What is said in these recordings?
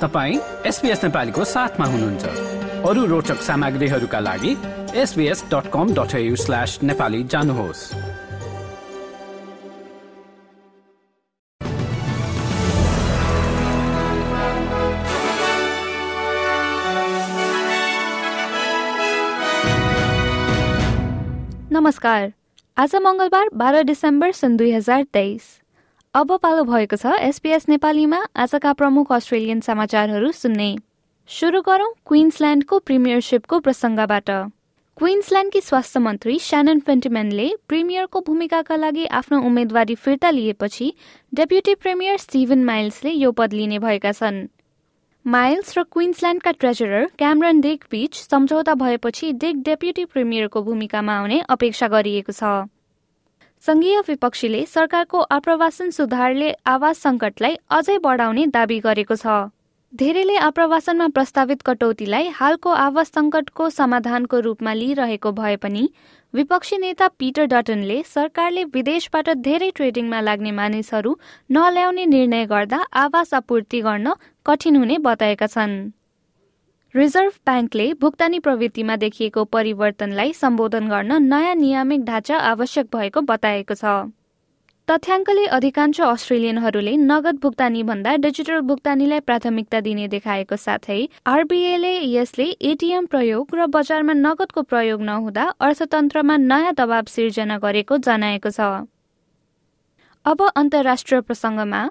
तपाईँ एसपिएस नेपालीको साथमा हुनुहुन्छ। अरू रोचक सामग्रीहरूका लागि SBS dot com dot slash Nepali जानुहोस्। नमस्कार। आज मङ्गलबार बाह्र डिसेम्बर सन् दुई हजार तेइस। अब पालो भएको छ एसपीएस नेपालीमा। आजका प्रमुख अस्ट्रेलियन समाचारहरू सुन्ने। सुरु गरौं क्विन्सल्याण्डको प्रिमियरसिपको प्रसङ्गबाट। क्विन्सल्याण्डकी स्वास्थ्य मन्त्री स्यानन फेन्टिमेनले प्रिमियरको भूमिकाका लागि आफ्नो उम्मेद्वारी फिर्ता लिएपछि डेप्युटी प्रिमियर स्टिभन माइल्सले यो पद लिने भएका छन्। माइल्स र क्विन्सल्याण्डका ट्रेजरर क्यामरन डेक बीच सम्झौता भएपछि डेक डेप्युटी प्रिमियरको भूमिकामा आउने अपेक्षा गरिएको छ। संघीय विपक्षीले सरकारको आप्रवासन सुधारले आवास संकटलाई अझै बढाउने दावी गरेको छ। धेरैले आप्रवासनमा प्रस्तावित कटौतीलाई हालको आवास संकटको समाधानको रूपमा लिइरहेको भए पनि विपक्षी नेता पिटर डटनले सरकारले विदेशबाट धेरै ट्रेडिङमा लाग्ने मानिसहरू नल्याउने निर्णय गर्दा आवास आपूर्ति गर्न कठिन हुने बताएका छन्। रिजर्भ ब्याङ्कले भुक्तानी प्रवृत्तिमा देखिएको परिवर्तनलाई सम्बोधन गर्न नयाँ नियामिक ढाँचा आवश्यक भएको बताएको छ। तथ्याङ्कले अधिकांश अस्ट्रेलियनहरूले नगद भुक्तानी भन्दा डिजिटल भुक्तानीलाई प्राथमिकता दिने देखाएको साथै आरबीएले यसले एटीएम प्रयोग र बजारमा नगदको प्रयोग नहुँदा अर्थतन्त्रमा नयाँ दबाव सिर्जना गरेको जनाएको छ। अब अन्तर्राष्ट्रिय प्रसङ्गमा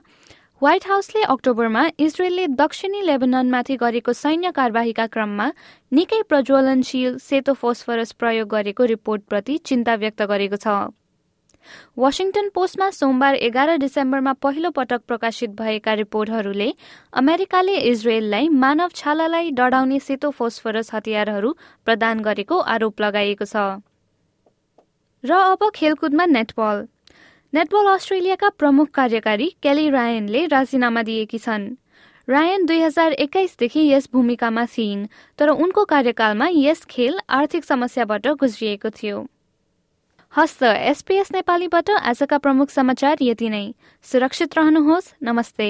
व्हाइट हाउसले अक्टोबरमा इजरायलले दक्षिणी लेबननमाथि गरेको सैन्य कारवाहीका क्रममा निकै प्रज्वलनशील सेतो फोस्फरस प्रयोग गरेको रिपोर्टप्रति चिन्ता व्यक्त गरेको छ। वासिङटन पोस्टमा सोमबार एघार डिसेम्बरमा पहिलो पटक प्रकाशित भएका रिपोर्टहरूले अमेरिकाले इजरायललाई मानव छालालाई डढाउने सेतो फोस्फरस हतियारहरू प्रदान गरेको आरोप लगाइएको छ। र अब खेलकुदमा नेटबल। नेटबल अस्ट्रेलियाका प्रमुख कार्यकारी केली रायनले राजीनामा दिएकी छन्। रायन दुई हजार एक्काइसदेखि यस भूमिकामा थिइन् तर उनको कार्यकालमा यस खेल आर्थिक समस्याबाट गुज्रिएको थियो। हस्त एसपीएस नेपालीबाट आजका प्रमुख समाचार यति नै। सुरक्षित रहनुहोस्। नमस्ते।